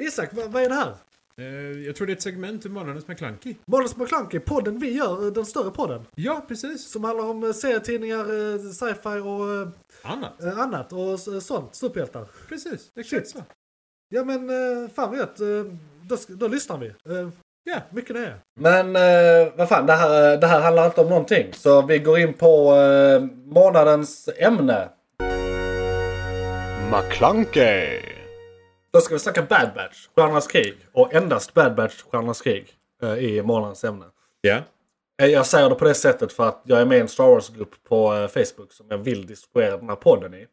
Isak, vad, vad är det här? Eh, jag tror det är ett segment ur Månadens McKlunky. Månadens McKlunky, podden vi gör, eh, den större podden. Ja, precis. Som handlar om eh, serietidningar, sci-fi och Annat. annat och sånt. Superhjältar. Precis, exakt så. Ja men fan vet, då, då lyssnar vi. Ja. mycket det. Men vad fan, det här, det här handlar inte om någonting. Så vi går in på månadens ämne. McClunkey. Då ska vi snacka Bad Batch, Stjärnornas krig. Och endast Bad Batch, Stjärnornas krig eh, i månadens ämne. Ja. Eh, Jag säger det på det sättet för att jag är med i en Star Wars-grupp på eh, Facebook som jag vill distribuera den här podden i.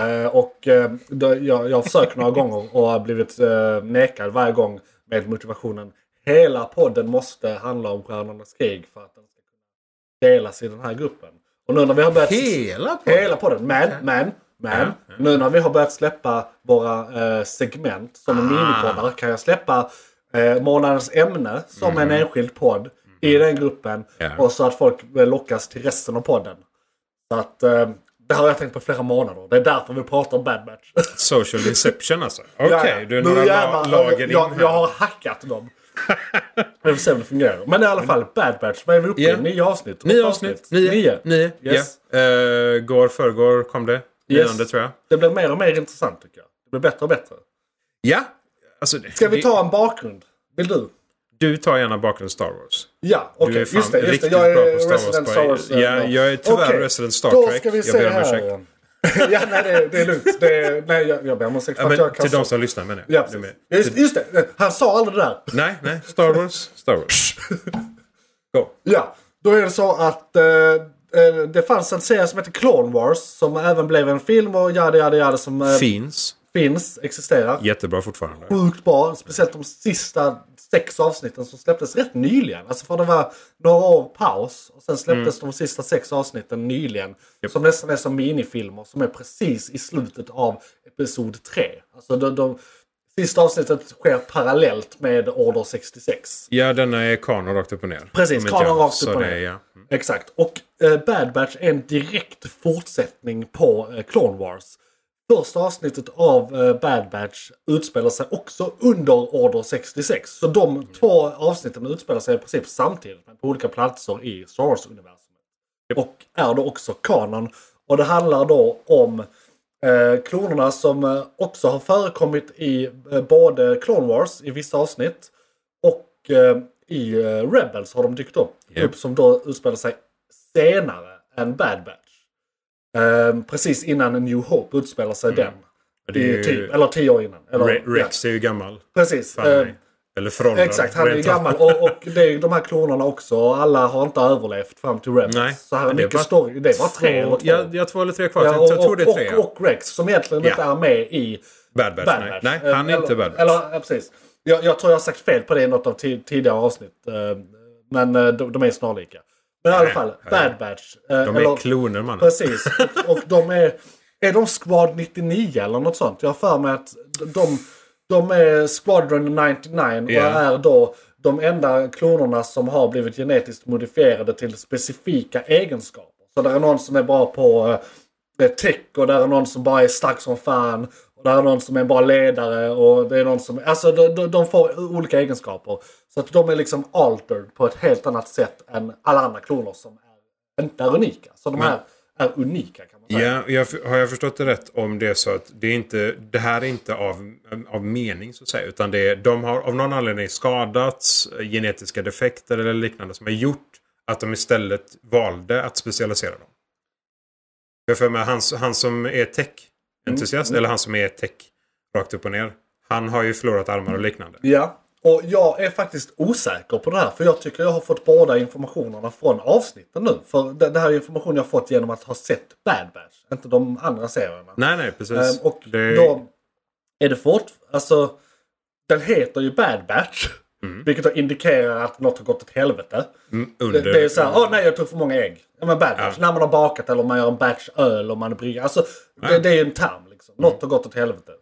Eh, och eh, då, jag, jag har försökt några gånger och har blivit nekad varje gång med motivationen. Hela podden måste handla om Stjärnornas krig för att den ska kunna delas i den här gruppen. Och nu när vi har börjat... Hela på Hela podden. Men, men, men. Nu när vi har börjat släppa våra eh, segment som en minipoddar kan jag släppa eh, månadens ämne som en enskild podd i den gruppen. Ja. Och så att folk eh, lockas till resten av podden. Så att eh, det har jag tänkt på flera månader. Det är därför vi pratar om Bad Batch. Social deception alltså. Okej, Ja, ja. du är några jävlar, la- lager in jag, här. jag har hackat dem. Vi får se om det fungerar. Men i alla fall, Bad Batch. Vad är vi uppe i? Ja. Nio avsnitt? Nio Åtta avsnitt. Nio. Nio. Nio. Yes. Ja. Eh, går, förrgår kom det. Yes. Nionde tror jag. Det blir mer och mer intressant tycker jag. Det blir bättre och bättre. Ja. Alltså, det- Ska vi det- ta en bakgrund? Vill du? Du tar gärna bakgrund Star Wars. Ja, okej. Är fan just det. Just det. Jag är på Star Wars. Resident Star Wars. eh, Ja, jag är tyvärr Okej, Resident Star Då Trek. ska vi Jag se ber om ursäkt. ja, nej, det, det är lugnt. Det är, nej, jag, jag ber om ursäkt för Ja, att jag men till de som lyssnar menar Ja, jag. Du med. just, just det. Han sa aldrig det där. Nej, nej. Star Wars. Star Wars. Go. Ja, då är det så att eh, det fanns en serie som heter Clone Wars som även blev en film och yada yada yada som eh, Finns. finns, existerar. Jättebra fortfarande. Sjukt bra. Speciellt de sista sex avsnitten som släpptes rätt nyligen. Alltså för det var några år paus. Och sen släpptes de sista sex avsnitten nyligen. Som nästan är som minifilmer som är precis i slutet av episod 3. Alltså de, de, sista avsnittet sker parallellt med Order 66. Ja, denna är kanon rakt upp och ner. Precis, kanon rakt upp och det ner. är, Ja. Mm. Exakt. Och eh, Bad Batch är en direkt fortsättning på eh, Clone Wars. Första avsnittet av eh, Bad Batch utspelar sig också under Order 66. Så de två avsnitten utspelar sig i princip samtidigt men på olika platser i Star Wars-universumet. Och är då också kanon. Och det handlar då om klonerna som eh, också har förekommit i eh, både Clone Wars i vissa avsnitt och eh, i eh, Rebels har de dykt upp. Upp som då utspelar sig senare än Bad Batch. Eh, precis innan New Hope utspelar sig den. Mm. Det I är ju- typ, eller tio år innan. Eller, Re- Rex är ju gammal. ja, precis. Eh. Eller föråldrad. Exakt, han är ju gammal och, och det är ju de här klonerna också. Och alla har inte överlevt fram till Rebels. Nej, Så här är mycket bara story. Det bara tre eller två. Ja, ja, två eller tre kvar. Ja, jag och, tror det är och, tre. och, och Rex som egentligen Ja. inte är med i Bad Batch. Bad nej. Batch. nej, han är eller, inte Bad Batch. Eller, ja, precis. Jag, jag tror jag har sagt fel på det i något av ti- tidigare avsnitt. eh, Men eh, de, de är snarlika. Men i alla fall, nej. Bad Batch. eh, De är kloner mannen. Precis. Och, och de är... Är de Squad 99 eller något sånt? Jag har för mig att de, de är Squadron 99 och Ja. är då de enda klonerna som har blivit genetiskt modifierade till specifika egenskaper. Så det är någon som är bra på eh, tech och där är någon som bara är stark som fan. Och där är någon som är bara ledare och det är någon som... Alltså de, de, får olika egenskaper. Så att de är liksom altered på ett helt annat sätt än alla andra kloner som är, inte är unika. Så de här är unika kan man säga. Ja, jag, har jag förstått det rätt om det är så att det, är inte, det här är inte av, av mening så att säga. Utan det är, de har av någon anledning skadats, eh, genetiska defekter eller liknande som har gjort att de istället valde att specialisera dem. Jag för mig han, han som är tech-entusiast, Mm. eller han som är tech rakt upp och ner. Han har ju förlorat armar och liknande. Ja, och jag är faktiskt osäker på det här. För jag tycker jag har fått båda informationerna från avsnitten nu. För det, det här är information jag har fått genom att ha sett Bad Batch. Inte de andra serierna. Nej, nej, precis. Ehm, och det, då är det fort... Alltså, den heter ju Bad Batch. Vilket då indikerar att något har gått åt helvete. mm, Det, under, det är så här, åh nej jag tog för många ägg. Ja men bad batch. Ja. När man har bakat eller man gör en batch öl och man brygger. Alltså det, Ja. det är ju en term liksom. Något har gått åt helvete.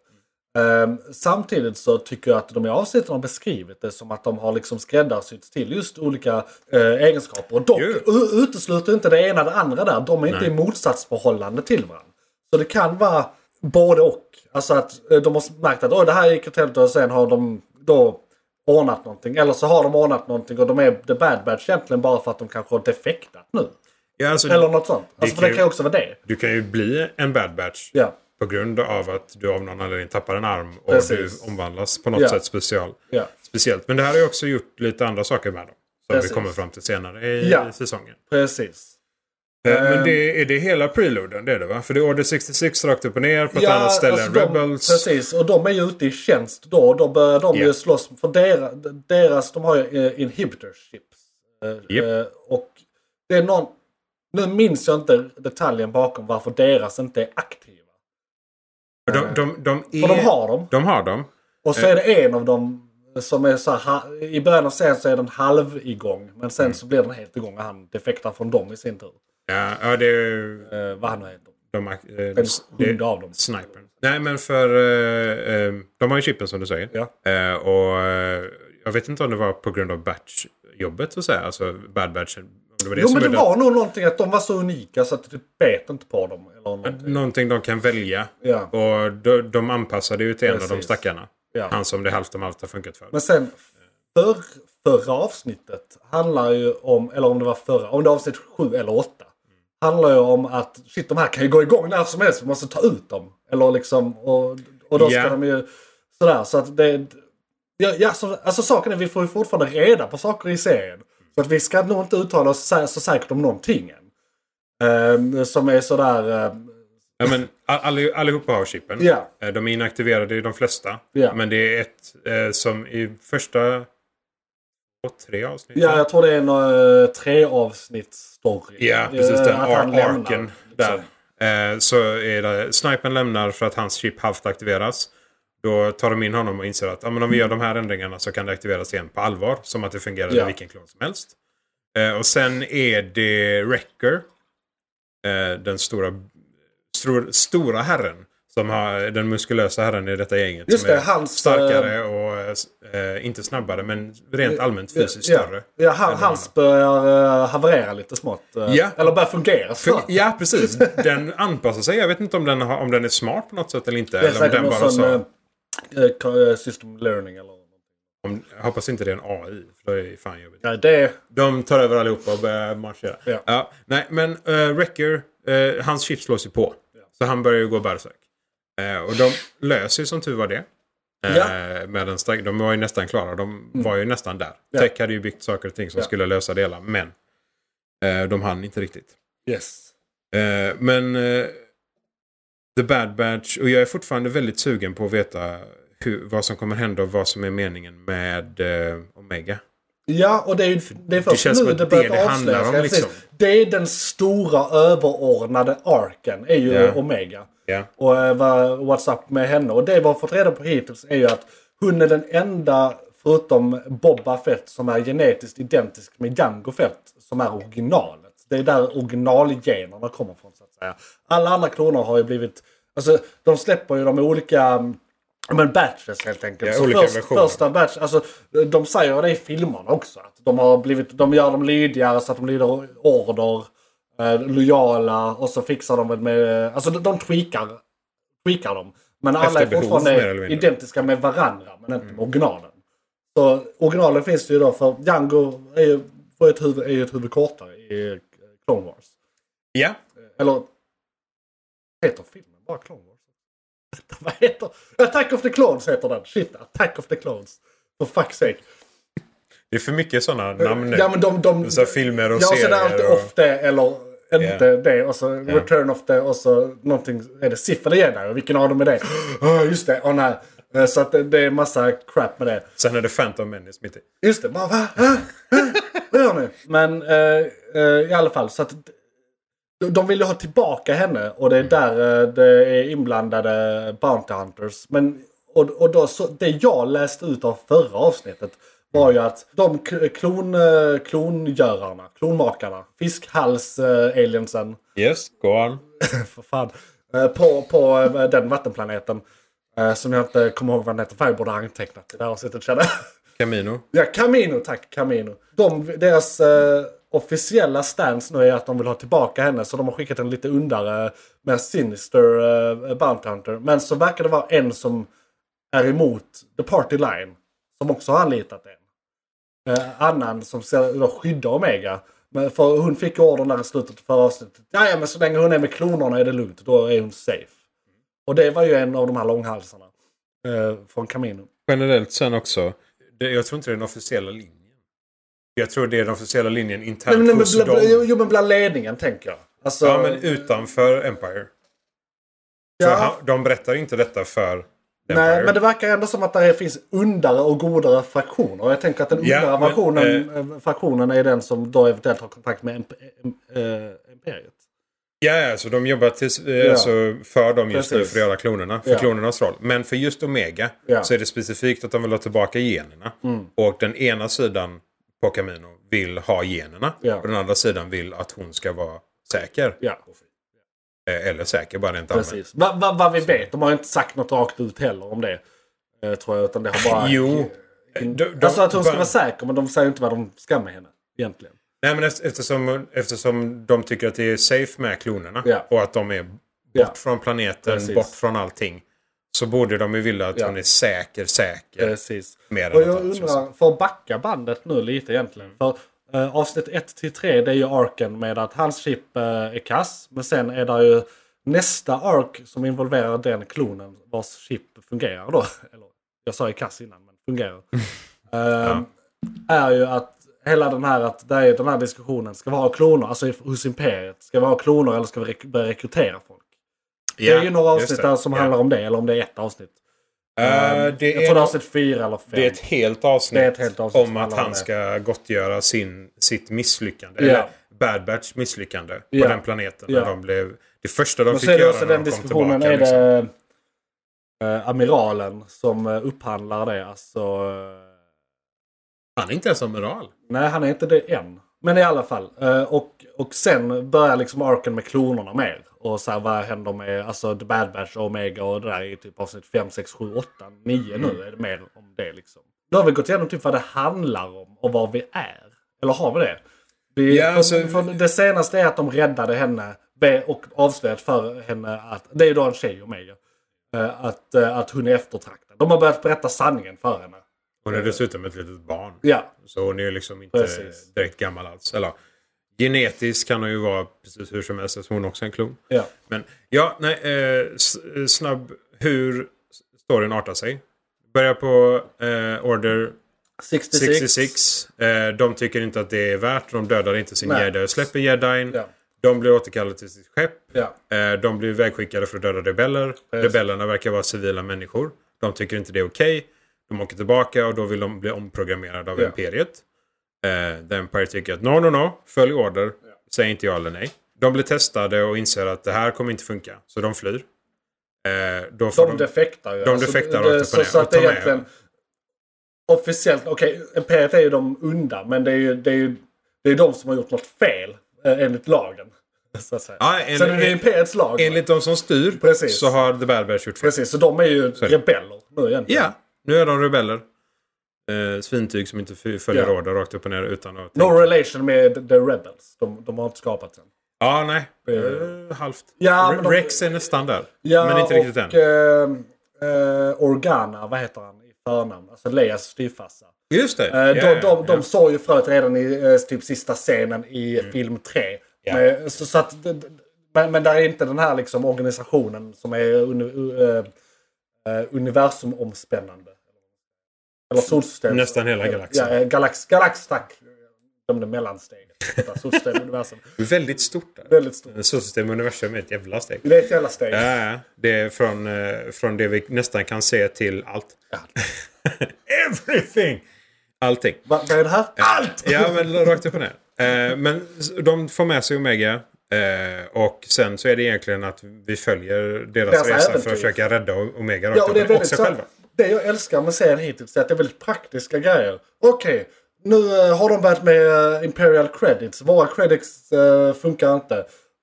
Ehm, samtidigt så tycker jag att de i avsnitten har beskrivit det som att de har liksom skräddarsytts till just olika eh, egenskaper. Och dock Jo. utesluter inte det ena det andra där. De är inte Nej. i motsatsförhållande till varandra. Så det kan vara både och. Alltså att eh, de har märkt att Åh, det här gick åt helvete och sen har de då ordnat någonting. Eller så har de ordnat någonting och de är The Bad Batch egentligen bara för att de kanske har defektat nu. Ja, alltså, Eller något sånt. Alltså, för kan det kan ju också vara det. Du kan ju bli en bad batch Ja. På grund av att du av någon anledning tappar en arm och Precis. du omvandlas på något Ja. sätt special. Ja. speciellt. Men det här har ju också gjort lite andra saker med dem. Som Precis. vi kommer fram till senare i Ja. säsongen. Precis. Eh, Men Ehm. det, är det hela preloaden? Det är det va? För det är Order 66 rakt upp och ner på ett annat ställe än alltså de, Rebels. Precis, och de är ju ute i tjänst då. och Då börjar de Ja. ju slåss. För deras, deras de har ju eh, inhibitorships. Eh, eh, och det är någon... Nu minns jag inte detaljen bakom varför deras inte är aktiva. De, de, de, är, de har dem. De har dem. Och så är det en av dem som är så här, I början av serien så är den halv igång. Men sen Mm. så blir den helt igång och han defektar från dem i sin tur. Ja, ja det är Eh, vad han nu heter. de, eh, En hund av dem. Snipern. Nej men för eh, eh, de har ju chippen som du säger. Ja. Eh, och eh, jag vet inte om det var på grund av batch-jobbet så att säga. Alltså bad batch. Det var det Jo men det gjorde- var nog någonting att de var så unika så att du bet inte på dem. Eller någonting. Någonting de kan välja. Ja. Och de, de anpassade ju till en av de Precis. stackarna. Ja. Han som det halvt om allt har funkat för. Men sen för, förra avsnittet handlar ju om, eller om det var förra, om det var avsnitt 7 eller 8. Handlar ju om att shit de här kan ju gå igång när som helst, vi måste ta ut dem. Eller liksom, och, och då ska Ja. de ju sådär så att det... Ja, ja, så, alltså saken är vi får ju fortfarande reda på saker i serien. Så att vi ska nog inte uttala oss så, så säkert om någonting än. Ehm, som är sådär... ehm, Ja, men all, allihopa har chippen. Eh, De är inaktiverade i de flesta. Ja. Men det är ett eh, som i första tre avsnitt. ja, jag tror det är en uh, tre avsnitts story. Ja, precis. Eh, Den att han ar- lämnar, arken liksom. där. Eh, så är det, snipern lämnar för att hans chip halvt aktiveras. Då tar de in honom och inser att ja, men om vi gör de här ändringarna så kan det aktiveras igen på allvar. Som att det fungerar Ja. i vilken klon som helst. Eh, och sen är det Wrecker. Eh, den stora, stor, stora herren. Som har den muskulösa herren i detta gänget. Just som det, är hans, starkare och eh, inte snabbare men rent allmänt fysiskt ja, större. Ja, han, hans börjar uh, haverera lite smått. eh, Ja. Eller börjar fungera. Så. ja, precis. Den anpassar sig. Jag vet inte om den, har, om den är smart på något sätt eller inte. Eller om den bara så... eh, eh, system learning eller något. Jag hoppas inte det är en AI. För det är fan jobbigt. Nej, det... De tar över allihopa och börjar marschera. Ja. nej, men uh, Wrecker, eh, hans chip slås ju på. Så han börjar ju gå berserk. Eh, och de löser ju som tur var det. Ja. med en stark, de var ju nästan klara. De var ju nästan där. Ja. Tech hade ju byggt saker och ting som Ja. skulle lösa det hela. Men de hann inte riktigt. Yes. Men The Bad Batch. Och jag är fortfarande väldigt sugen på att veta hur, vad som kommer hända och vad som är meningen med eh, Omega. Ja, och det är det är först känns nu det det börjar det avslöjas. om, Ja, liksom. Det är den stora överordnade arken, är ju Ja. Omega. Ja. Och eh, vad, what's up med henne. Och det vi har fått reda på hittills är ju att hon är den enda, förutom Boba Fett, som är genetiskt identisk med Jango Fett, som är originalet. Det är där originalgenerna kommer från säga. Alla andra kloner har ju blivit, alltså de släpper ju de olika mm, men batches helt enkelt. Ja, först, första batch, alltså de säger det i filmerna också. Att de har blivit, de gör dem lydigare så att de lyder order. Eh, lojala och så fixar de väl med, alltså de, de tweakar, tweakar dem. Men alla är fortfarande identiska med varandra men inte med originalen. Så originalen finns det ju då för Django är ju, får ett huvud, är ju ett huvud kortare i Clone Wars. Ja. Eller heter filmen bara Clone Wars? Vad heter? Attack of the Clones heter den. Shit, Attack of the Clones. For fuck's sake. Det är för mycket sådana namn nu. Ja men de... de Så filmer och ja, så det är serier alltid och- off det eller inte Ja. det. Och så return of det och så någonting. Är det Sif eller Jedi? Vilken av dem är det? Oh, just det. Oh, nej. Eh, Så att det, är massa crap med det. Sen är det Phantom Menace mitt i. Just det. Bara, va? Vad gör ni? Men eh, eh, i alla fall så att de- vill ju ha tillbaka henne och det är där eh, det är inblandade Bounty Hunters. Men, och, och då, så, det jag läste ut av förra avsnittet var ju att de klon, eh, klongörarna, klonmakarna, fiskhals-aliensen, Yes, go on. för fan, eh, på, på eh, den vattenplaneten. eh, Som jag inte kommer ihåg vad den heter, för jag borde ha antecknat i det här avsnittet känner jag. Camino. Ja, Camino, tack. Camino. De, deras eh, officiella stance nu är att de vill ha tillbaka henne. Så de har skickat en lite undare med Sinister uh, Bounty Hunter. Men så verkar det vara en som är emot The Party Line. Som också har anlitat en. Uh, annan som ska då skydda Omega. Men för hon fick ordern där i slutet av förra avsnittet. Ja, men så länge hon är med klonerna är det lugnt. Då är hon safe. Och det var ju en av de här långhalsarna. Uh, från Camino. Generellt sen också. Det, jag tror inte det är den officiella linjen. Jag tror det är den officiella linjen internt Nej, men, hos bland, dem. jo, men bland ledningen tänker jag. Alltså, Ja, men utanför Empire. För Ja. han, de berättar inte detta för Empire. Nej, men det verkar ändå som att det finns undare och godare fraktioner. Jag tänker att den Ja, undare men, fraktionen, eh, fraktionen är den som då eventuellt har kontakt med imp eh, Imperiet. Ja, ja, så de jobbar tills, eh, alltså, för dem just nu Precis. för att göra klonerna. För Ja. klonernas roll. Men för just Omega. Mm. så är det specifikt att de vill ha tillbaka generna. Och den ena sidan på Camino vill ha generna. Ja. Och den andra sidan vill att hon ska vara säker. Ja, Eh, Eller säker bara rent allmänt. Vad va, vad vi vet, de har inte sagt något rakt ut heller om det. Eh, tror jag, utan det har bara... Jo. De, de, alltså att hon ska vara säker, men de säger inte vad de ska med henne. Egentligen. Nej men eft- eftersom, eftersom de tycker att det är safe med klonerna. Ja. Och att de är bort Ja. från planeten, Precis. bort från allting. Så borde de ju vilja att Ja. hon är säker, säker. Precis. Mer Och jag annat, undrar, för att backa bandet nu lite egentligen. För eh, avsnitt 1 till 3 det är ju arken med att hans chip eh, är kass. Men sen är det ju nästa ark som involverar den klonen vars chip fungerar då. Eller, jag sa ju kass innan men fungerar. Eh, Är ju att hela den här, att det är den här diskussionen. Ska vi ha kloner, alltså hos Imperiet? Ska vi ha kloner eller ska vi rek- börja rekrytera folk? Det är ju några avsnitt där som handlar om det, eller om det är ett avsnitt. Eh, Eh, det, jag är, tror det är avsnitt fyra eller fem. det är ett helt avsnitt, ett helt avsnitt om att han det. ska gottgöra sin, sitt misslyckande. Ja. Eller Bad Batch misslyckande på Ja. den planeten. Ja. När de blev, det första de Men fick göra när den de kom tillbaka. Är liksom. det eh, amiralen som uh, upphandlar det? Alltså, eh, Han är inte ens amiral. nej, han är inte det än. Men i alla fall. eh, och, och sen börjar liksom arken med klonerna mer. Och så här, vad händer med alltså, The Bad Batch, Omega och det där i typ avsnitt 5, 6, 7, 8, 9 nu är det mer om det liksom. Då har vi gått igenom typ vad det handlar om och vad vi är. Eller har vi det? Vi, Ja, alltså- för det senaste är att de räddade henne och avslöjat för henne att, det är ju då en tjej Omega, eh, att, eh, att hon är eftertraktad. De har börjat berätta sanningen för henne. Hon är dessutom ett litet barn. Ja, Så hon är ju liksom inte Precis. direkt gammal alls. Eller genetiskt kan hon ju vara precis hur som helst eftersom hon också är en klon. ja. Men ja, nej, eh, snabb hur storyn artar sig. Börjar på eh, Order 66. 66. Eh, de tycker inte att det är värt. De dödar inte sin jedi och släpper jedin. Ja. De blir återkallade till sitt skepp. Ja. Eh, de blir vägskickade för att döda rebeller. Precis. Rebellerna verkar vara civila människor. De tycker inte det är okej. De åker tillbaka och då vill de bli omprogrammerade av Ja. Imperiet. Eh, The Empire tycker att no, no, no. Följ order. Säg inte ja eller nej. De blir testade och inser att det här kommer inte funka. Så de flyr. Eh, då får De defektar ju. de defektar det, och så, ner så att det är egentligen officiellt, okej, Imperiet är ju de onda, men det är ju, det är ju det är de som har gjort något fel eh, enligt lagen. Så att säga. Ja, en- så det är en- Imperiets lag. Enligt de som styr Precis. så har The Bad Batch gjort fel. Precis, så de är ju det. rebeller nu egentligen. Ja, nu är de rebeller. Eh, svintyg som inte följer Ja. order rakt upp och ner utan att No relation med the rebels. De, de har inte skapat den. Ja, nej. Eh, halvt. ja, de- Rex är nästan där. Ja, men inte riktigt än. och eh, eh, Organa, vad heter han i förnamn? Alltså Leias styvfarsa. Just det. Eh, Ja, de, de, ja. de såg ju förut redan i typ sista scenen i Mm. film 3. Ja. Men, så, så att, men, men där är inte den här liksom organisationen som är uni, uh, uh, universumomspännande. Eller solsystem. Nästan hela galaxen. Ja, eh, galax, galax tack. De där mellansteget. Solsystem, universum. Väldigt stort där. Väldigt stort. Solsystem universum är ett jävla steg. Det är ett jävla steg. Ja, det är från, eh, från det vi nästan kan se till allt. Everything! Allting. Va, vad är det här? Allt! Ja, men rakt upp och ner. Eh, men de får med sig Omega. Eh, och sen så är det egentligen att vi följer deras, Deras resa för äventyr. att försöka rädda Omega Ja, och det är ner. Och väldigt sig själva. Det jag älskar med serien hittills är att det är väldigt praktiska grejer. Okej, nu eh, har de börjat med eh, Imperial Credits. Våra credits eh, funkar inte.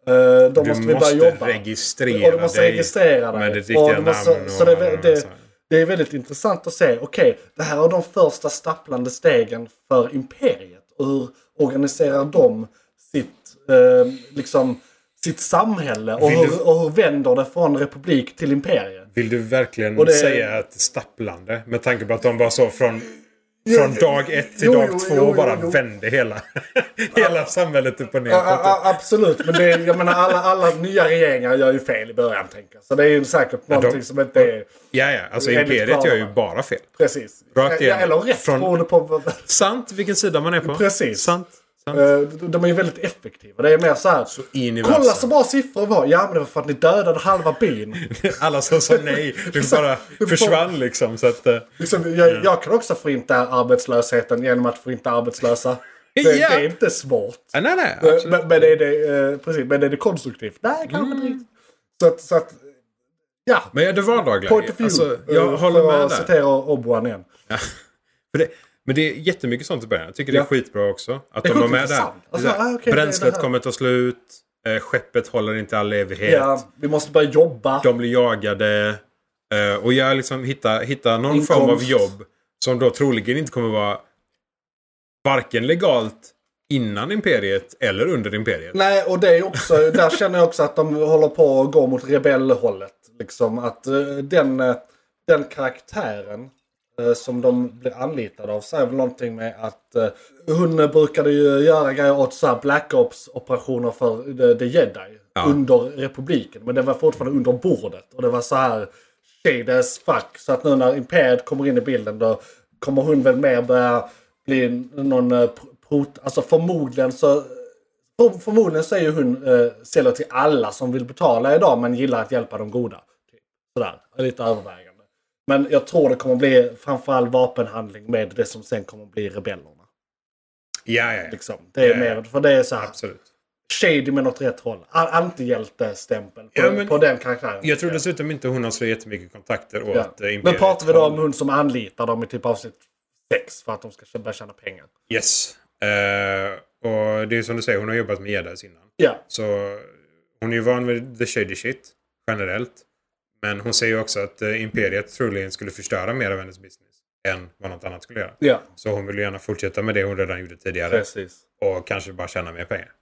Eh, då Du måste vi börja jobba. registrera och du måste dig registrera dig. med ditt riktiga måste- namn. Så och de det, det, det är väldigt intressant att se. Okej, det här är de första stapplande stegen för Imperiet. Och hur organiserar de sitt, eh, liksom, sitt samhälle? Och hur, och hur vänder det från republik till imperium? Vill du verkligen det- säga att stapplande? Med tanke på att de bara så från, från dag ett till Jo, dag jo, två jo, jo, bara jo. vände hela, hela samhället upp och ner. Ja, ja, ja, absolut, men det, jag menar alla, alla nya regeringar gör ju fel i början. Tänker. Så det är ju säkert någonting de- som inte är Ja, ja. Alltså Imperiet gör ju bara fel. precis. Rakt Ja. Eller rätt Från- beroende på... Sant vilken sida man är på. Precis. Sant. Eh, De är ju väldigt effektiva. Det är mer så här. i Kolla så bra siffror vi har. Ja men det var för att ni dödade halva byn. Alla som sa nej, det bara försvann liksom. Så att, eh, Liksom, jag, jag kan också förinta arbetslösheten genom att förinta arbetslösa. Det, Ja. det är inte svårt. nej, nej, Eh. Men, men, är det, precis, men är det konstruktivt? Nej, kanske Mm. inte. Så att, så att ja. Men ja, det vardagliga. Point of view. Alltså, jag håller för med att där. citera Obi-Wan igen. För det, men det är jättemycket sånt i början. Jag tycker det är Ja. skitbra också. Att de sjukt med där. Alltså, ah, är bränslet kommer ta slut. Eh, skeppet håller inte all evighet. Ja, vi måste börja jobba. De blir jagade. Eh, och jag liksom hittar, hittar någon Inkomst. form av jobb. Som då troligen inte kommer vara varken legalt innan imperiet eller under imperiet. Nej, och det är också, där känner jag också att de håller på att gå mot rebellhållet. Liksom att eh, den, eh, den karaktären som de blir anlitade av säger väl någonting med att eh, hon brukade ju göra grejer åt så här Black Ops operationer för The, the Jedi. Ja. Under republiken. Men det var fortfarande under bordet. Och det var så här shady as fuck. Så att nu när Imperiet kommer in i bilden då kommer hon väl mer börja bli någon eh, prot... Alltså förmodligen så för, förmodligen så är ju hon eh, säljer till alla som vill betala idag men gillar att hjälpa de goda. Typ. Sådär, lite övervägande. Men jag tror det kommer bli framförallt vapenhandling med det som sen kommer bli rebellerna. Ja, ja, ja. Liksom. Det är Ja, mer, för det är så här Absolut. shady men åt rätt håll. Antihjältestämpel på, Ja, men- på den karaktären. Jag tror dessutom inte hon har så jättemycket kontakter åt Ja. eh, imperiet. Men pratar vi då om hon som anlitar dem i typ avsnitt 6 för att de ska börja tjäna pengar? Yes. Eh, och det är som du säger, hon har jobbat med jedis innan. Ja, Så hon är ju van vid the shady shit generellt. Men hon säger också att eh, Imperiet troligen skulle förstöra mer av hennes business än vad något annat skulle göra. ja Så hon vill gärna fortsätta med det hon redan gjorde tidigare. precis. Och kanske bara tjäna mer pengar.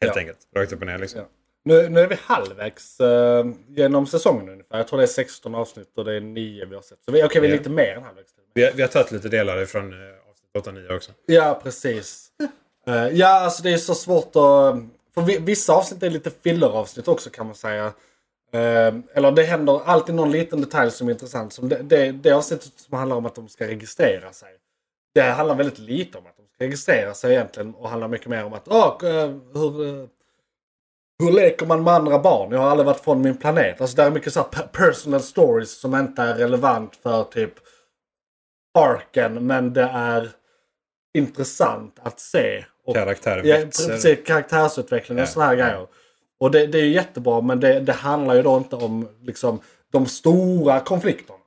Helt Ja. enkelt. Rakt upp och ner liksom. Ja. Nu, nu är vi halvvägs eh, genom säsongen ungefär. Jag tror det är 16 avsnitt och det är 9 vi har sett. Så vi, okej, vi är lite mer än halvvägs. Vi, har, vi har tagit lite delar från eh, avsnitt 8-9 också. Ja, precis. Eh, ja, alltså det är så svårt att... För vi- vissa avsnitt är lite filleravsnitt också kan man säga. Eh, eller det händer alltid någon liten detalj som är intressant. Som det, det, det avsnittet som handlar om att de ska registrera sig. Det handlar väldigt lite om att de ska registrera sig egentligen. Och handlar mycket mer om att ah, eh, hur, eh, hur leker man med andra barn? Jag har aldrig varit från min planet. Alltså det är mycket så personal stories som inte är relevant för typ arken. Men det är intressant att se. Och, Karaktären ja, precis, karaktärsutveckling och Ja. sådana här grejer. Och det, det är ju jättebra men det, det handlar ju då inte om liksom, de stora konflikterna.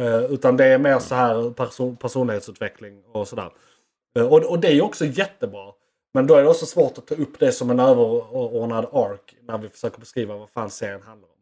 Eh, utan det är mer så här person, personlighetsutveckling och sådär. Eh, och, och det är ju också jättebra. Men då är det också svårt att ta upp det som en överordnad ark när vi försöker beskriva vad fan serien handlar om.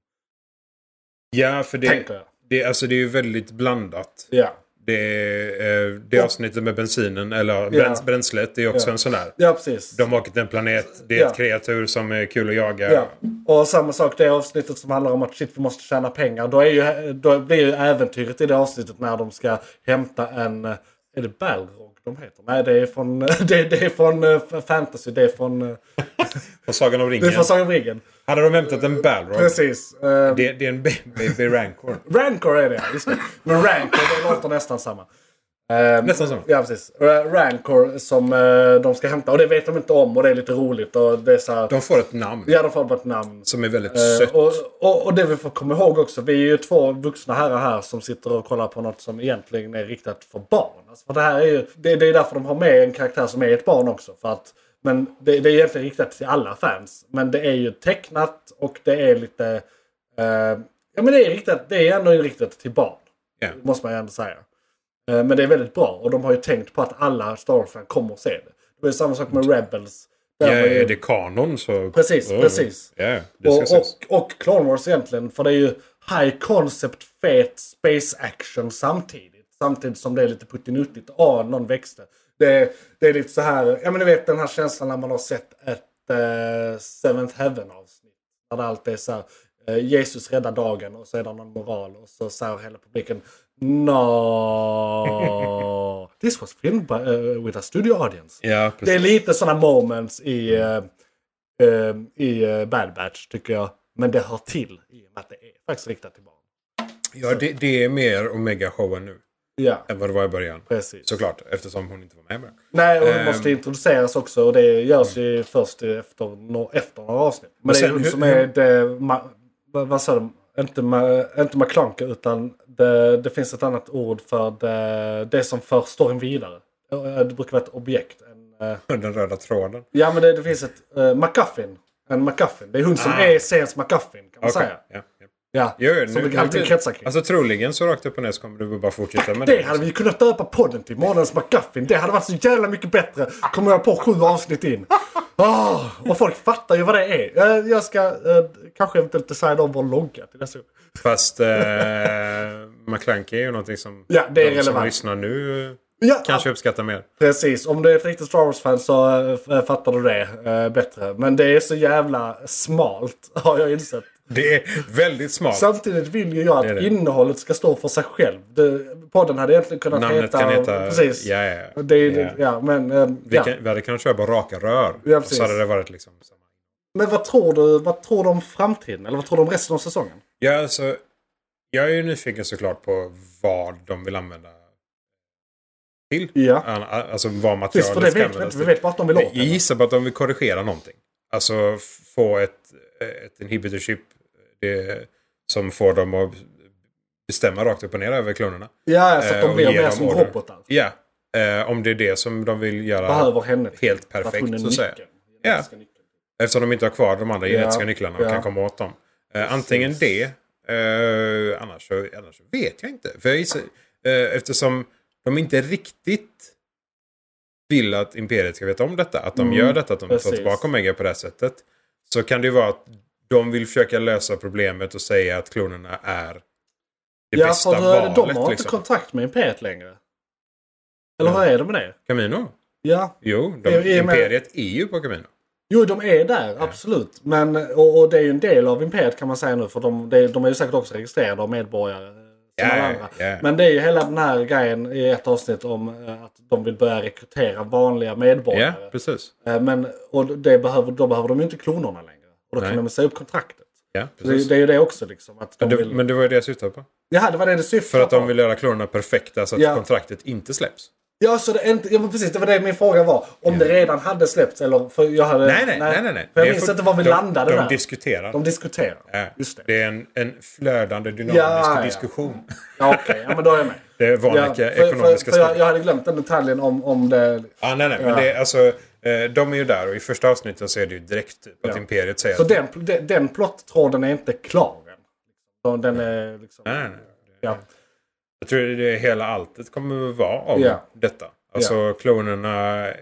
Ja, för det, Tänker jag. det, alltså, det är ju väldigt blandat. Ja. Det, eh, det avsnittet med bensinen, eller Ja. bräns, bränslet, det är också Ja. en sån där. ja, precis. De åker till en planet, det är ett kreatur som är kul att jaga. Ja. Och samma sak det avsnittet som handlar om att shit vi måste tjäna pengar. Då, är ju, då blir ju äventyret i det avsnittet när de ska hämta en... eh, Är det Balrog de heter? Nej det är från, det, det är från eh, fantasy. Det är från, eh, På Sagan om det är ringen. från Sagan om ringen. Hade de hämtat en Balrog? Precis. Eh, Det, det är en baby Rancor. Rancor är det just det. Men Rancor det låter nästan samma. Eh, Nästan så. Ja precis. Ra- Rancor som eh, de ska hämta. Och det vet de inte om och det är lite roligt. Och det är så här, De får ett namn Ja de får bara ett namn. som är väldigt Eh, sött. och, och, och det vi får komma ihåg också, vi är ju två vuxna herrar här som sitter och kollar på något som egentligen är riktat för barn. Alltså, för det här är ju, det, det är därför de har med en karaktär som är ett barn också. För att, men det, det är egentligen riktat till alla fans. Men det är ju tecknat och det är lite... eh, ja men det är, riktat, det är ändå riktat till barn. Ja. Måste man ju ändå säga. Eh, men det är väldigt bra och de har ju tänkt på att alla Star Wars-fans kommer att se det. Det var ju samma sak med Rebels. Där Ja, är det kanon så... Precis, Oh, precis. Ja, ska och, ses. och, och Clone Wars egentligen. För det är ju high concept, fet space action samtidigt. Samtidigt som det är lite puttinuttigt. Ah, någon växte. Det, det är lite så här, ja men ni vet den här känslan när man har sett ett uh, Seventh Heaven avsnitt. Där det alltid är så här, uh, Jesus räddar dagen och så är det någon moral och så säger hela publiken No. This was filmed by, uh, with a studio audience. Ja, Det är lite sådana moments i, uh, uh, i uh, Bad Batch tycker jag. Men det hör till i och med att det är faktiskt riktat till barn. Ja, det, det är mer Omega-showen nu. Ja, Än vad det var i början. precis. Såklart, eftersom hon inte var med början. Nej, och det Ehm. måste introduceras också och det görs ju först efter, efter några avsnitt. Men, det är hon som är det, vad, sa de? Inte, inte McClunker utan det, det finns ett annat ord för det, det som för storyn vidare. Eh, Det brukar vara ett objekt. En, eh, Den röda tråden. ja men det, det finns ett uh, McGuffin. En McGuffin. Det är hon som Ah. är seriens McGuffin kan man Okej, säga. ja, ja. Jo, jo, som nu- det alltid nu- kretsar kring. Alltså troligen så rakt upp och ner så kommer du bara fortsätta med Det hade vi kunnat döpa podden till. Månadens McGuffin. Det hade varit så jävla mycket bättre. Kommer jag på sju avsnitt in. Ah, och folk fattar ju vad det är. Jag, jag ska eh, kanske eventuellt designa om vår logga till nästa gång. Fast eh, McClunky är ju någonting som Ja, det är de som relevant. lyssnar nu Ja, kanske uppskattar mer. precis. Om du är ett riktigt Star Wars-fan så eh, fattar du det eh, bättre. Men det är så jävla smalt har jag insett. Det är väldigt smart. Samtidigt vill ju jag att Det är det. innehållet ska stå för sig själv. Det, podden hade egentligen kunnat Namnet heta... kan heta... Precis. Ja, ja, ja. Det, Ja. ja, men... eh, Vi, ja. kan, vi hade kunnat köra på raka rör. Ja, precis. så hade det varit liksom... Men vad tror du vad tror du om framtiden? Eller vad tror du om resten av säsongen? Ja, alltså, jag är ju nyfiken såklart på vad de vill använda till. Ja. Alltså vad materialet Visst, för det ska vet vi användas inte. Vi till. vet bara att de vill åt Jag gissar på att de vill korrigera någonting. Alltså få ett, ett inhibitor chip det, som får dem att bestämma rakt upp och ner över klonerna. Ja, så att Eh, de och blir mer som robotar. Ja, eh, om det är det som de vill göra Behöver henne. helt hon är perfekt så att säga. Ja. Eftersom de inte har kvar de andra Ja, genetiska nycklarna och ja. kan komma åt dem. Eh, antingen det, eh, annars, så, annars så vet jag inte. För jag gissar, eh, eftersom de inte riktigt vill att Imperiet ska veta om detta. Att de Mm, gör detta, att de precis. tillbaka Omega på det här sättet. Så kan det ju vara att de vill försöka lösa problemet och säga att klonerna är det Ja, bästa för valet. de har inte liksom. kontakt med Imperiet längre. Eller Ja. hur är det med det? Camino? Ja. Jo, de, I- Imperiet är ju på Camino. Jo, de är där, absolut. Men, och, och det är ju en del av Imperiet kan man säga nu. För de, de är ju säkert också registrerade av medborgare. Ja, ja, andra. ja. Men det är ju hela den här grejen i ett avsnitt om eh, att de vill börja rekrytera vanliga Ja, medborgare. precis. Eh, Men och det behöver, då behöver de ju inte klonerna längre. Och då Nej. kan de säga upp kontraktet. Ja, det, det är ju det också liksom. Att de Men det, vill... men det var ju det jag syftade på. Jaha, det var det du syftade För att de på. vill göra klonerna perfekta så att Ja. kontraktet inte släpps. Ja, så det inte... Ja, precis. Det var det min fråga var. Om det redan hade släppts eller... För jag hade... Nej, nej, nej. nej, nej. För jag Det minns för- inte var vi de, landade de där. diskuterar. De diskuterar. Ja, Just det. det är en, en flödande dynamisk Ja, ja. diskussion. Ja, okej. Ja, men då är jag med. Det är vanliga Ja, för, ekonomiska för, för jag, spel. jag hade glömt den detaljen om, om det... Ja, nej, nej. Men Ja. det är, alltså, de är ju där och i första avsnittet så är det ju direkt typ, att Ja. Imperiet säger Så den, den, den plottråden är inte klar än. Den är liksom... Nej, nej, nej. Ja. Jag tror det hela alltet kommer att vara om Ja. detta. Alltså klonerna, eh,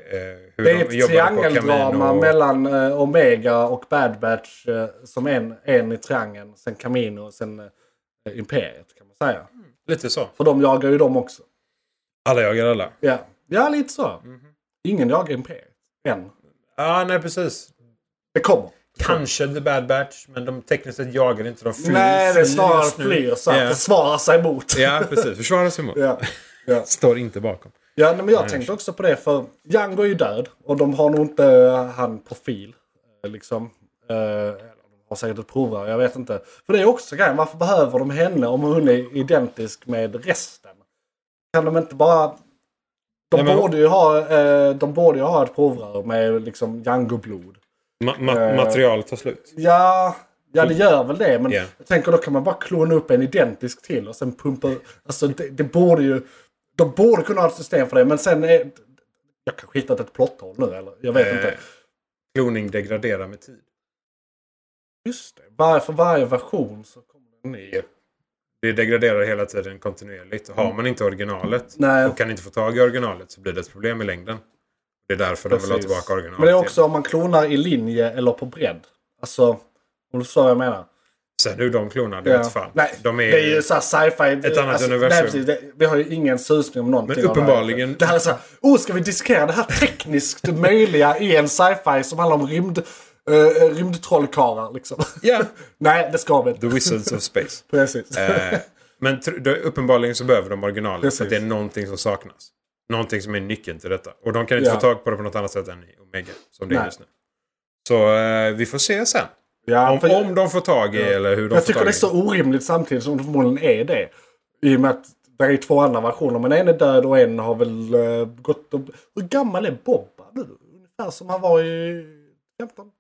hur Det är ett triangeldrama Camino. mellan eh, Omega och Bad Batch eh, som en, en i triangeln. Sen Camino och sen eh, Imperiet kan man säga. Lite så. För de jagar ju dem också. Alla jagar alla. Ja, ja lite så. Mhm. Ingen jagar Imperiet. Än. Ja, nej precis. Det kommer. Kanske The Bad Batch, men de tekniskt sett jagar inte. De flyr. Nej, det är snarare flyr så Ja. försvarar sig mot. Ja, precis. Försvara sig emot. Ja. Ja. Står inte bakom. Ja, men jag tänkte också på det för Django är ju död och de har nog inte eh, han profil. eh, Liksom. De har säkert ett provrör, jag vet inte. För det är också grejen, varför behöver de henne om hon är identisk med resten? Kan de inte bara... De, Nej, men- borde, ju ha, eh, de borde ju ha ett provrör med liksom Django-blod. Ma ma Eh. materialet tar slut. Ja, ja det gör väl det. Men Ja. jag tänker då kan man bara klona upp en identisk till och sen pumpa... Alltså det, det borde ju... De borde kunna ha ett system för det. Men sen är... Jag kanske hittat ett plotthål nu eller? Jag vet Eh, inte. Kloning degraderar med tid. Just det. Var, för varje version så kommer det en ny. Det degraderar hela tiden kontinuerligt. Har man inte originalet Nej. och kan inte få tag i originalet så blir det ett problem i längden. Det är därför de vill ha Precis. tillbaka originalet. Men det är igen. också om man klonar i linje eller på bredd. Alltså, om du förstår vad jag menar. Sen hur de klonar, det Ja. vet fan. Nej, de är, det är ju såhär sci-fi. Ett annat universum. Nej, precis, det, vi har ju ingen susning om någonting. Men uppenbarligen- Det här är såhär, oh ska vi diskera det här tekniskt möjliga i en sci-fi som handlar om rymd, uh, rymdtrollkarlar liksom. Ja, Nej, det ska vi inte. The Wizards of Space. Precis. Eh, men då, uppenbarligen så behöver de originalet. Precis. För att det är någonting som saknas. Någonting som är nyckeln till detta. Och de kan inte Ja. få tag på det på något annat sätt än i Omega. Som det är Nej. just nu. Så eh, vi får se sen. ja, Om, jag, om de får tag i eller hur de jag får tycker tag det i är så orimligt samtidigt som det förmodligen är det. I och med att det är två andra versioner. Men en är död och en har väl uh, gått och... Hur gammal är Bobba nu? Ungefär som han var i 15?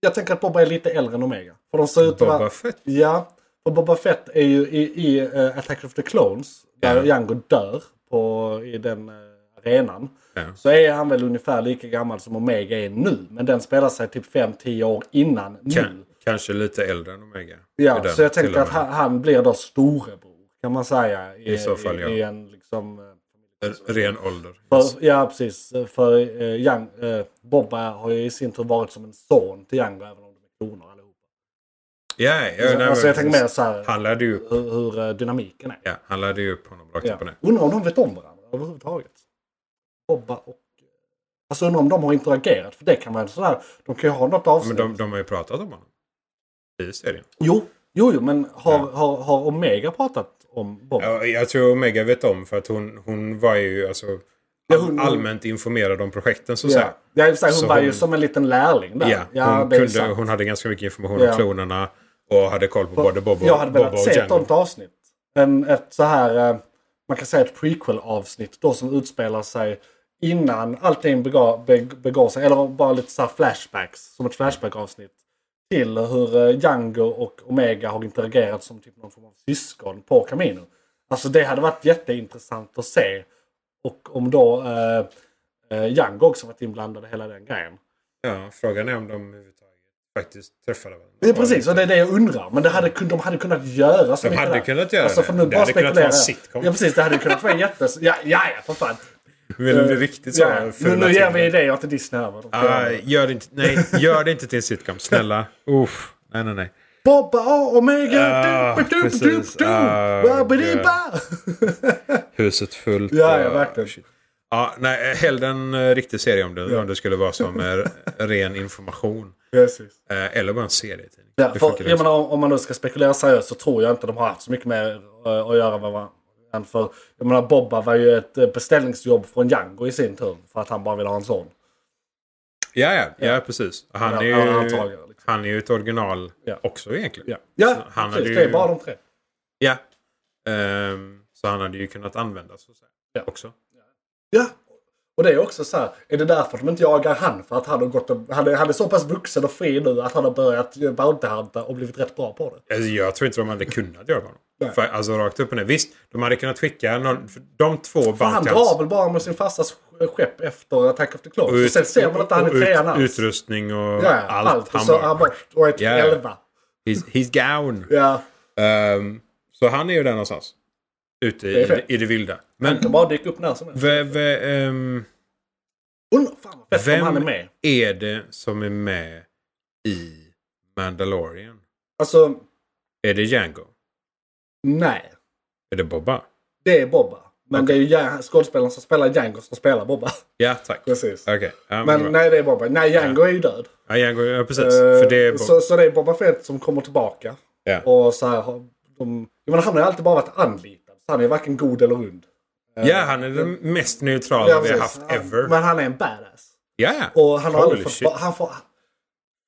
Jag tänker att Bobba är lite äldre än Omega. För de ser ut att vara... Boba Fett. Ja, för Boba Fett är ju i, i eh, Attack of the Clones, där Ja. Jango dör på, i den uh, arenan. Ja. Så är han väl ungefär lika gammal som Omega är nu. Men den spelar sig typ 5-10 år innan nu. Kan, kanske lite äldre än Omega. Ja, den, så jag tänker och att han, han blir då storebror. Kan man säga. I, I så fall, i, ja. i en liksom... eh, Ren ålder. För, ja, precis. För uh, Young, eh, Bobba har ju i sin tur varit som en son till Jango även om de är klonor allihopa. Ja, ja, nej, alltså men- jag tänker mer så här Han lärde ju upp, hur, hur eh, dynamiken är. ja, han lärde ju upp honom rakt Ja. upp och ner. Undrar om de vet om varandra överhuvudtaget. Bobba och... Alltså undrar om de har interagerat. För det kan vara sådär. De kan ju ha något Men avsnitt. de, de har ju pratat om honom. I serien. Jo, jo, jo, men har, Ja. har, har Omega pratat om Bobba? Ja, jag tror Omega vet om för att hon, hon var ju alltså Ja, hon- allmänt informerad om projekten så Ja, ja hon Så var ju hon- som en liten lärling där. Ja, hon, det är kunde, hon hade ganska mycket information Ja. om klonerna och hade koll på både Bob och, Jag hade Bob velat se ett sånt avsnitt. En, ett så här, eh, man kan säga ett prequel-avsnitt då som utspelar sig innan allting begår, beg- begår sig. Eller bara lite så flashbacks, som ett flashback-avsnitt. Till hur eh, Django och Omega har interagerat som typ någon form av syskon på Camino. Alltså det hade varit jätteintressant att se. Och om då eh, eh, Django också varit inblandad i hela den grejen. Ja, frågan är om de överhuvudtaget faktiskt träffade varandra. Det är precis, och det är det jag undrar. Men det hade, de hade kunnat göra så De hade där. kunnat göra Alltså, för nu Det bara hade kunnat spekulerar vara en sitcom. Ja precis, det hade kunnat vara jättes... Ja, ja, ja för fan. Vill Eh, riktigt så? Ja, nu, nu ger vi idéer till Disney här. göra. gör det inte, nej, gör det inte till en sitcom. Snälla. Uff. Nej, nej, nej. Bobba och Omega! Ah, du, du, precis. du, du, Ah! Huset fullt. Ja, ja, och- verkligen. Ja, nej, hellre en eh, riktig serie om det, om det skulle vara som eh, ren information. Precis. Eh, eller bara en serietidning. Ja, för, jag menar, om, man nu ska spekulera seriöst så tror jag inte de har haft så mycket mer eh, att göra med varandra. Än För, jag menar, Bobba var ju ett eh, beställningsjobb från Django i sin tur. För att han bara ville ha en son. Ja, ja, ja, precis. Han är Ja, ju, antagligen, liksom. han är ju ett original Ja. också egentligen. Ja, ja han precis. hade Det är ju- bara de tre. Ja. Ehm, så han hade ju kunnat användas så att säga. Ja. också. Ja. Och det är också så här. Är det därför de inte jagar han? För att han har gått och, han, är, han är så pass vuxen och fri nu att han har börjat bountyhunta och blivit rätt bra på det. Alltså, jag tror inte de hade kunnat göra honom. Nej. För, alltså rakt upp och ner. Visst, de hade kunnat skicka någon, de två För han Bounty drar väl bara med sin farsas skepp efter Attack of the Clones. ut- sen ser man att han är trean alls. Utrustning och Ja, allt. allt. Han och så bara, han bara, och ett ja. elva. he's, he's gone. Ja. Ehm, så han är ju där någonstans. Ute Det i, fett. i det vilda. Han Men kan bara dyka upp när som helst. ehm, om vem han är med. är det som är med i Mandalorian? Alltså, Är det Django? nej. Är det Bobba? Det är Bobba. Men Okej. det är ju Ja- skådespelaren som spelar Django som spelar Bobba. Ja, tack. Precis. Okej. Ja, men bra. nej, det är Bobba. Nej, Django är ju död. Ja, Django, ja, precis. Eh, För det är Bob- så, så det är Boba Fett som kommer tillbaka. Ja. Och så här, de, jag menar, han har ju alltid bara varit anlitad. Han är varken god eller ond. Eh, Ja, han är den mest neutrala ja, vi har haft ever. Men han är en badass. Ja, ja. Och han har aldrig fått... shit. Han får,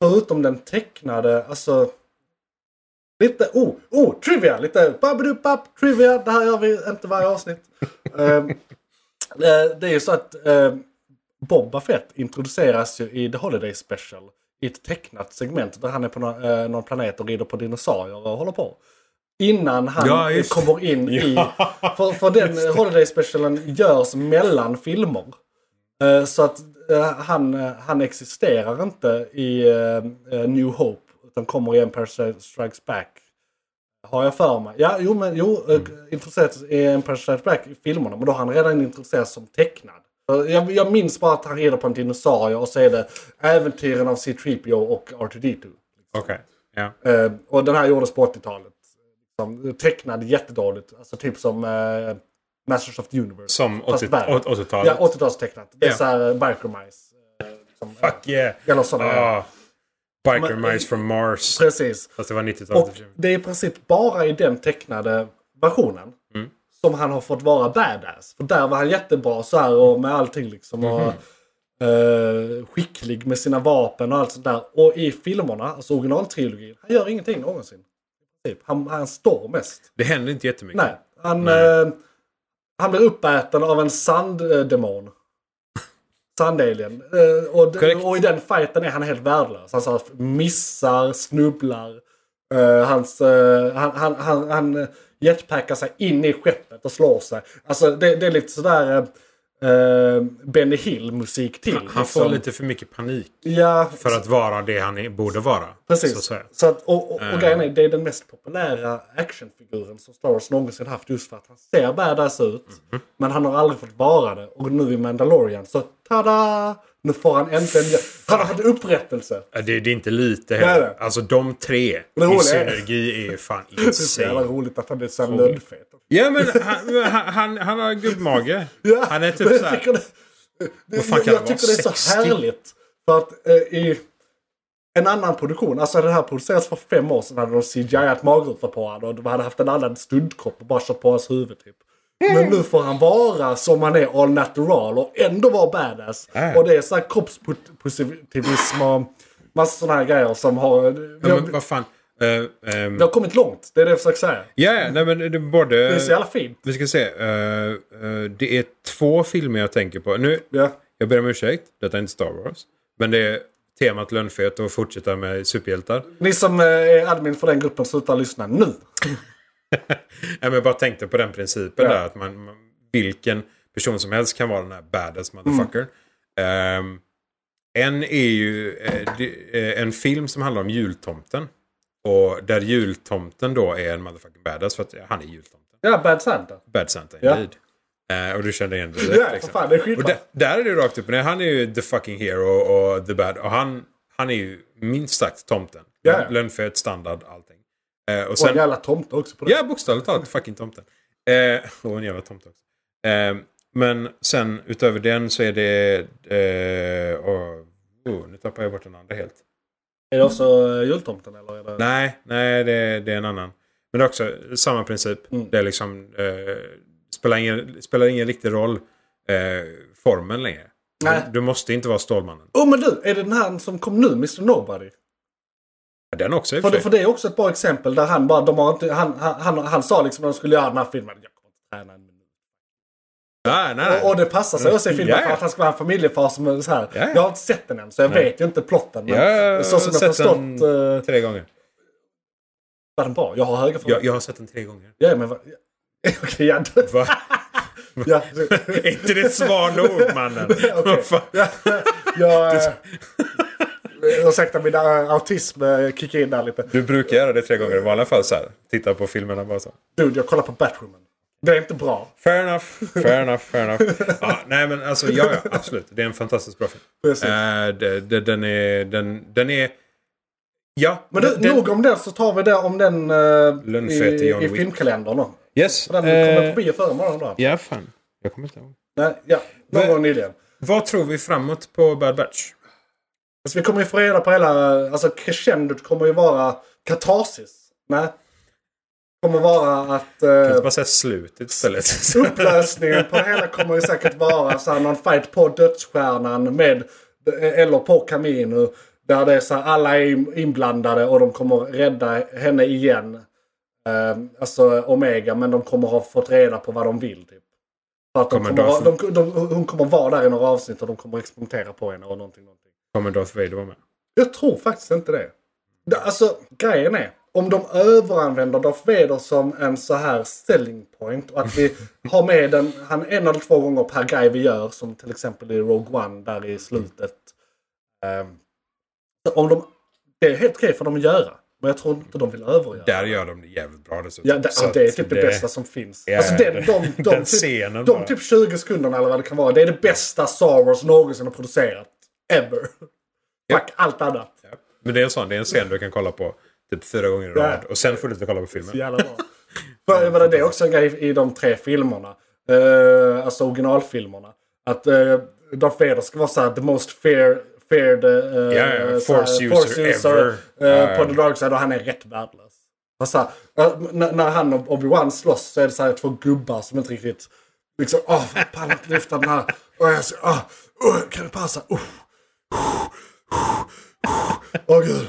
förutom den tecknade, alltså... Lite, oh, oh, trivia! Lite babbidubbabb, trivia. Det här gör vi inte varje avsnitt. Eh, det är ju så att uh, Boba Fett introduceras ju i The Holiday Special. I ett tecknat segment där han är på någon, eh, någon planet och rider på dinosaurier och håller på. Innan han Ja, kommer in i... För, för den Holiday Specialen görs mellan filmer. Eh, Så att eh, han, eh, han existerar inte i New Hope. Utan kommer i Empire Strikes Back. Har jag för mig. Ja, jo men jo. Mm. Introducerat i Empire Strikes Back i filmerna. Men då har han redan introducerats som tecknad. Jag, jag minns bara att han rider på en dinosaurie och så är det äventyren av C-3PO och R2D2. Okej. Ja. Eh, och den här gjordes på 80-talet. Liksom, tecknad jättedåligt. Alltså typ som eh, Masters of the Universe. Som Fast 80 värre. 80-talet. Ja, 80-talstecknat. Det är Ja. så här Micromice. Eh, liksom, Fuck yeah! Eller sådana. Ah, Biker Men- Mice from Mars. Precis. Fast det var 90-talet. Och det är i princip bara i den tecknade versionen Mm. som han har fått vara badass. För där var han jättebra så här och med allting liksom. Och, Mhm. eh, skicklig med sina vapen och allt sånt där. Och i filmerna, alltså originaltrilogin, han gör ingenting någonsin. Princip. Han, han står mest. Det händer inte jättemycket. Nej, han, Nej. Eh, han blir uppäten av en sanddemon. Sandalien. Eh, och, och i den fighten är han helt värdelös. Han så här, missar, snubblar. Eh, hans, eh, han, han, han, han eh, jetpackar sig in i skeppet och slår sig. Alltså det, det är lite sådär eh, Benny Hill-musik till. Han får liksom. lite för mycket panik. Ja, För att vara det han borde vara. Precis. Så. Så att, och, och, och Eh. grejen är, det är den mest populära actionfiguren som Star Wars någonsin haft just för att han ser badass ut. Mhm. Men han har aldrig fått vara det. Och nu i Mandalorian så tada! Nu får han äntligen... Han har fått upprättelse. Det, det är inte lite heller. Alltså de tre i är- synergi är fan Det är så jävla insane. roligt att han är så lönnfet. Ja men han, han, han, har gubbmage. Ja, Han är men typ jag såhär. tycker det, det, Vad fan jag, kan jag vara? tycker det är så 60? härligt. För att eh, i en annan produktion, alltså den här producerades för fem år sedan, hade de CGI-at magrutor på honom och de hade haft en annan stuntkropp och bara kört på hans huvud typ. Men nu får han vara som han är all natural och ändå vara badass. Äh. Och det är så här kroppspositivism och massa sådana här grejer som har... Ja, men vad fan. Uh, um, vi har kommit långt, det är det jag försöker säga. ja, nej men det både... Det är så jävla fint. Vi ska se. eh, eh, det är två filmer jag tänker på. Nu, Ja. jag ber om ursäkt. Detta är inte Star Wars. Men det är temat lönnfet och fortsätta med superhjältar. Ni som är admin för den gruppen, sluta lyssna nu. Nej, men jag bara tänkte på den principen Ja. där. Att man, man, vilken person som helst kan vara den här badass motherfucker. Ehm, en är ju det- en film som handlar om jultomten. Och där jultomten då är en motherfucking badass för att han är jultomten. Ja, Bad Santa. Bad Santa Ja. indeed. Eh, och du kände igen det Ja, direkt. för liksom. fan, det är Och där, där är det rakt upp och ner. Han är ju the fucking hero och the bad. Och han, han är ju minst sagt tomten. Ja, ja. Lönnfet, standard, allting. Eh, och Och en sen, jävla tomte också på det. ja, bokstavligt talat fucking tomten. Eh, och en jävla tomte också. Eh, men sen utöver den så är det... Eh, och, oh, nu tappar jag bort den andra helt. Är det också eh, jultomten eller? Är det... Nej, nej det, det är en annan. Men det är också samma princip. Mm. Det är liksom... Eh, spelar, ingen, spelar ingen riktig roll eh, formen längre. Nej. Du, du måste inte vara Stålmannen. Oh men du, är det den här som kom nu, Mr Nobody? Den också För för för det är också ett bra exempel där han bara, de har inte, han, han, han, han sa liksom när de skulle göra den här filmen, jag kommer inte träna en. Nej, nej, nej. Och, och det passar sig också i filmen Ja, ja. för att han ska vara en familjefar som är så här. Ja. Jag har inte sett den än så jag Nej. vet ju inte plotten. Men Jag så som jag förstått den eh, tre gånger. var den bra. Jag har höga Jag, förväntningar. jag har sett den tre gånger. Ja, men. Okej, ja. Va? ja. är inte det svar nog mannen? Fan? Ja, jag... eh, Ursäkta min eh, autism eh, kickar in där lite. Du brukar göra det tre gånger i vanliga fall så här. Titta på filmerna bara så. Dude, jag kollar på Batwoman. Det är inte bra. Fair enough, fair enough, fair enough. Ja, nej men alltså ja, ja, absolut. Det är en fantastisk bra film. Precis. Eh, det, det, den är... Den, den är... Ja. Men du, den, nog om den så tar vi det om den uh, Lönnfet i i, filmkalendern då. Yes. För den kommer eh, på bio förra morgonen då. ja, fan. Jag kommer inte ihåg. Nej, ja, någon gång nyligen. Vad tror vi framåt på Bad Batch? Alltså, vi kommer ju få reda på hela... Alltså crescendot kommer ju vara katarsis. Nej. Kommer vara att... Kan Uh, inte bara säga slutet istället? upplösningen på det hela kommer ju säkert vara så här, någon fight på dödsstjärnan med... Eller på Camino. Där det är så här, alla är inblandade och de kommer rädda henne igen. Eh, alltså Omega, men de kommer ha fått reda på vad de vill. Typ. För att de Kommer kommer, Darth- de, de, hon kommer vara där i några avsnitt och de kommer experimentera på henne och någonting. någonting. Kommer Darth Vader vara med? Jag tror faktiskt inte. Det- Alltså, grejen är. Om de överanvänder Darth Vader som en så här selling point och att vi har med den han en eller två gånger per grej vi gör som till exempel i Rogue One där i slutet. Så om de, det är helt okej för dem att göra. Men jag tror inte de vill övergöra. Där gör de det jävligt bra dessutom. Ja, det, Så ja, det är typ det, bästa som finns. Ja, alltså den, det- de, de, den typ, de typ 20 sekunderna eller vad det kan vara. Det är det bästa Star Wars någonsin har producerat. Ever. Fuck allt annat. Ja. Men det är en sån, det är en scen du kan kolla på typ fyra gånger i rad. Och sen får du inte kolla på Så filmen. jävla bra. För, menar, det är också en grej i de tre filmerna. Uh, alltså originalfilmerna. Att uh, Darth Vader ska vara såhär the most fair, feared uh, ja, så här, force user ever. ja. på the dark side och han är rätt värdelös. Och så eh, när, han och Obi-Wan slåss så är det så här två gubbar som inte riktigt liksom åh, jag pallar inte lyfta den här. Åh, jag ska, åh, åh, kan det passa? Åh, åh gud.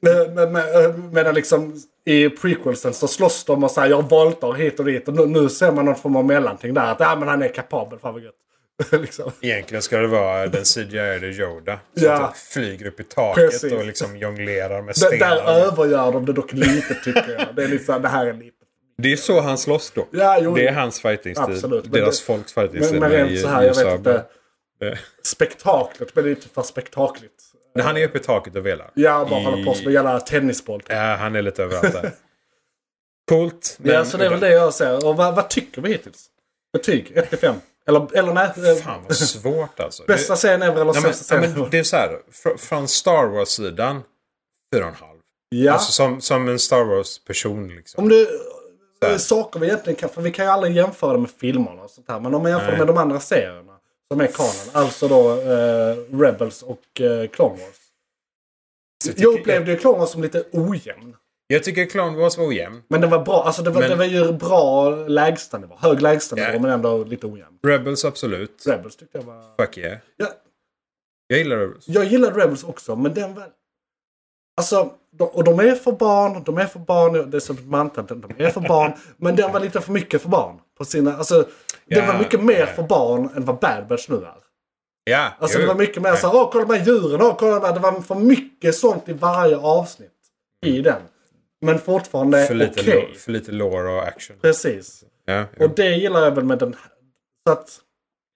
Men, men, men, eh, medan liksom i prequelsen så slåss de och säger jag voltar hit och dit. Och nu, nu ser man någon form av mellanting där. Att ja, men han är kapabel. Fan vad gött. liksom. Egentligen ska det vara den CGI-ade Yoda. Som Ja. typ flyger upp i taket Precis. och liksom jonglerar med stenar. där övergör de det dock lite tycker jag. Det är liksom, det här är lite. Det är så han slåss då. Ja, jo, det är hans fighting-stil. Absolut. Deras det- folks fighting-stil. Men, men rent så här, jag vet inte. Spektaklet blir lite för spektakligt. Men Han är uppe i taket och velar. Ja, bara I- håller på som en jävla tennisboll. Ja, han är lite överallt där. Coolt. Men Ja, så det är väl det jag säger. Och vad, vad tycker vi hittills? Betyg 1-5? Eller, eller nej. eh, Fan vad svårt alltså. Bästa serien ever eller sämsta men ever? det är så här. fr- Från Star Wars-sidan 4,5. Ja. Alltså som, som en Star Wars-person liksom. Om du... Eh, Saker vi egentligen kan... För vi kan ju aldrig jämföra det med filmerna och sånt här. Men om man jämför Nej. med de andra serierna. Som är kanon. Alltså då eh, Rebels och eh, Clone Wars. Jag upplevde ju Clone Wars som lite ojämn. Jag tycker Clone Wars var ojämn. Men det var bra. Alltså det var, Men- det var ju bra lägstanivå. Hög lägstanivå Ja. men ändå lite ojämn. Rebels absolut. Rebels tyckte jag var... Fuck yeah. Ja, Jag gillar Rebels. jag gillade Rebels också men den var... Alltså, och de är för barn, de är för barn, det är som mantra, de är för barn. men den var lite för mycket för barn. På sina, alltså, den Ja, var mycket mer ja. för barn än vad Bad Batch nu är. Ja, Alltså det var mycket mer Ja. såhär, åh kolla de här djuren, åh kolla de här. Det var för mycket sånt i varje avsnitt. I den. Men fortfarande för lite, okej. lo- för lite lore och action. Precis. Ja. Och det gillar jag väl med den här. Så att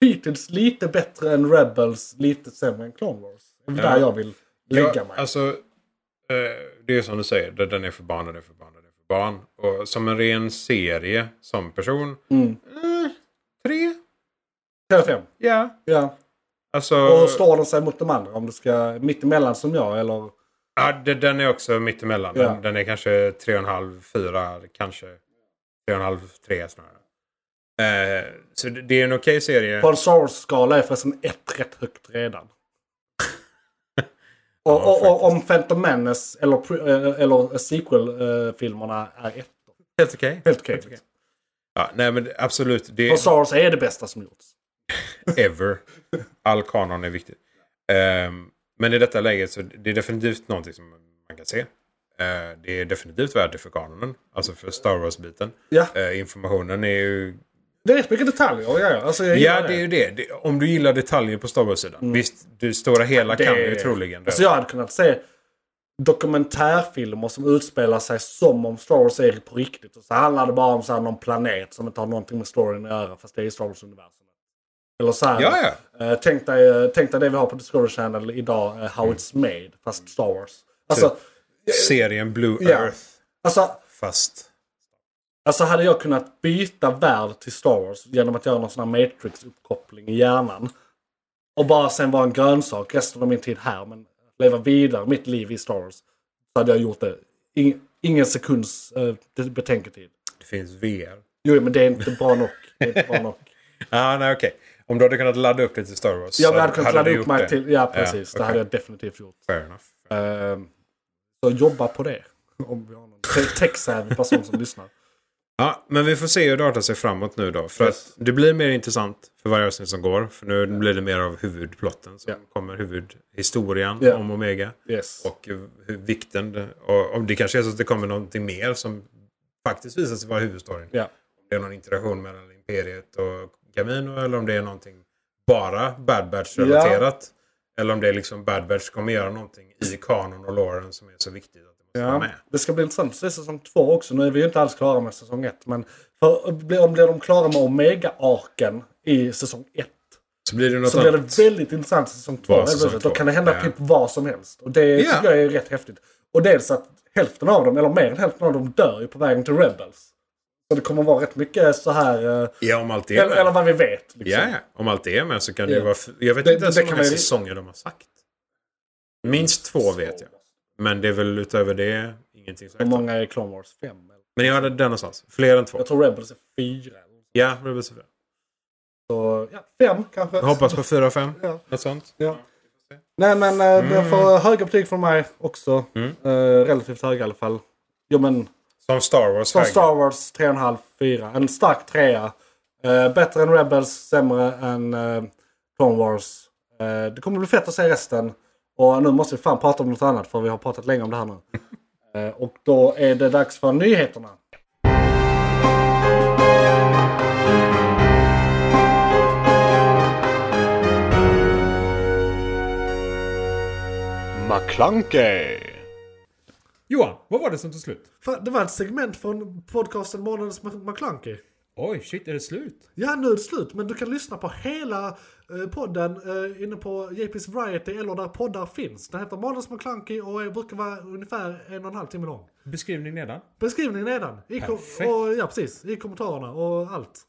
hittills lite bättre än Rebels, lite sämre än Clone Wars. Det är där jag vill lägga mig. Alltså, eh, det är som du säger. Den är för barn, den är för barn, den är för barn. Och som en ren serie, som person. Mm. Eh, tre? 3-5. Ja. Ja. Alltså, Och står den sig mot de andra? Om du ska mittemellan som jag eller? ja, det, den är också mittemellan. Den, Ja. den är kanske 3,5, 4, kanske 3,5, 3 snarare. Eh, så det, det är en okej serie. På en Star Wars-skala är förresten ett rätt högt redan. Och, och, och om Phantom Menace eller, eh, eller sequel-filmerna är ett. Helt okej. Helt okej. Ja, nej men absolut. Det, För Star Wars är det bästa som gjorts. ever. All kanon är viktig. Ehm, men i detta läget så det är definitivt någonting som man kan se. Eh, det är definitivt värt det för kanonen. Alltså för Star Wars-biten. Ja, Eh, informationen är ju... det är rätt mycket detaljer. Ja, ja. Alltså, Ja, det är ju det. det. Om du gillar detaljer på Star Wars-sidan. Visst, det stora hela Det- kan du ju troligen. Alltså jag hade kunnat se dokumentärfilmer som utspelar sig som om Star Wars är på riktigt. Och så handlar det bara om så här någon planet som inte har någonting med storyn att göra fast det är i Star Wars-universumet. Eller så här, Ja, ja. eh, tänk, dig, tänk dig det vi har på Discovery Channel idag, eh, How It's Made, fast Star Wars. Alltså, Serien Blue. Earth. alltså, Fast... alltså hade jag kunnat byta värld till Star Wars genom att göra någon sån här Matrix-uppkoppling i hjärnan. Och bara sen vara en grönsak resten av min tid här. Men leva vidare mitt liv i Star Wars. Så hade jag gjort det. Ing, ingen sekunds eh, betänketid. Det finns VR. Jo, men det är inte bra nog. Det är inte bra nog. Ah, nej, okej. Om du hade kunnat ladda upp det till Star Wars. Jag hade kunnat ladda upp mig det. till... Ja, precis. Ja, Det okej. hade jag definitivt gjort. Fair enough. Eh, så jobba på det. Om vi har någon te- tech-savvy person som lyssnar. Ja, men vi får se hur det artar sig framåt nu då. För Yes. att det blir mer intressant för varje avsnitt som går. För nu blir det mer av huvudplotten som Ja. kommer. Huvudhistorien Ja. om Omega. Yes. Och hur vikten. Och om det kanske är så att det kommer någonting mer som faktiskt visar sig vara huvudstoryn. Ja. Om det är någon interaktion mellan Imperiet och Camino. Eller om det är någonting bara Bad Batch-relaterat. Eller om det är liksom Bad Batch kommer göra någonting i kanon och loren som är så viktigt Ja, det ska bli intressant att se säsong två också. Nu är vi ju inte alls klara med säsong ett. Men för, blir, de klara med Omega-arken i säsong ett. Så blir det något Så blir det väldigt intressant säsong två. Vad säsong plötsligt. Då två? kan det hända Ja. typ vad som helst. Och det Ja. tycker jag är rätt häftigt. Och dels att hälften av dem, eller mer än hälften av dem, dör ju på vägen till Rebels. Så det kommer vara rätt mycket så här... eh, Ja, om allt är Eller, eller med. vad vi vet. Liksom. Ja, ja. om allt är med så kan det ju vara... Jag vet Det- inte ens hur många säsonger de har sagt. Minst två vet jag. Men det är väl utöver det ingenting Hur sagt. många är Clone Wars? Fem? Eller? Men jag hade den någonstans. Fler än två. Jag tror Rebels är fyra. Ja, Rebels of Fire. Så, ja, fem kanske. Jag hoppas på fyra fem. Ja. Något sånt. Ja. Nej men mm. det får höga betyg från mig också. Mm. Eh, relativt höga i alla fall. Jo men Som Star Wars. som höger. Star Wars 3,5, 4. En stark trea. Eh, bättre än Rebels, sämre än uh, Clone Wars. Eh, det kommer bli fett att se resten. Och nu måste vi fan prata om något annat för vi har pratat länge om det här nu. Eh, och då är det dags för nyheterna. McClunkey. Johan, vad var det som tog slut? Fan, det var ett segment från podcasten Månadens McClunky. Oj, shit, är det slut? Ja, nu är det slut. Men du kan lyssna på hela eh, podden eh, inne på JP's Variety eller där poddar finns. Den heter Månadens McClunky och är, brukar vara ungefär en och en halv timme lång. Beskrivning nedan. Beskrivningen nedan. I Perfekt. och, ja, precis. I kommentarerna och allt.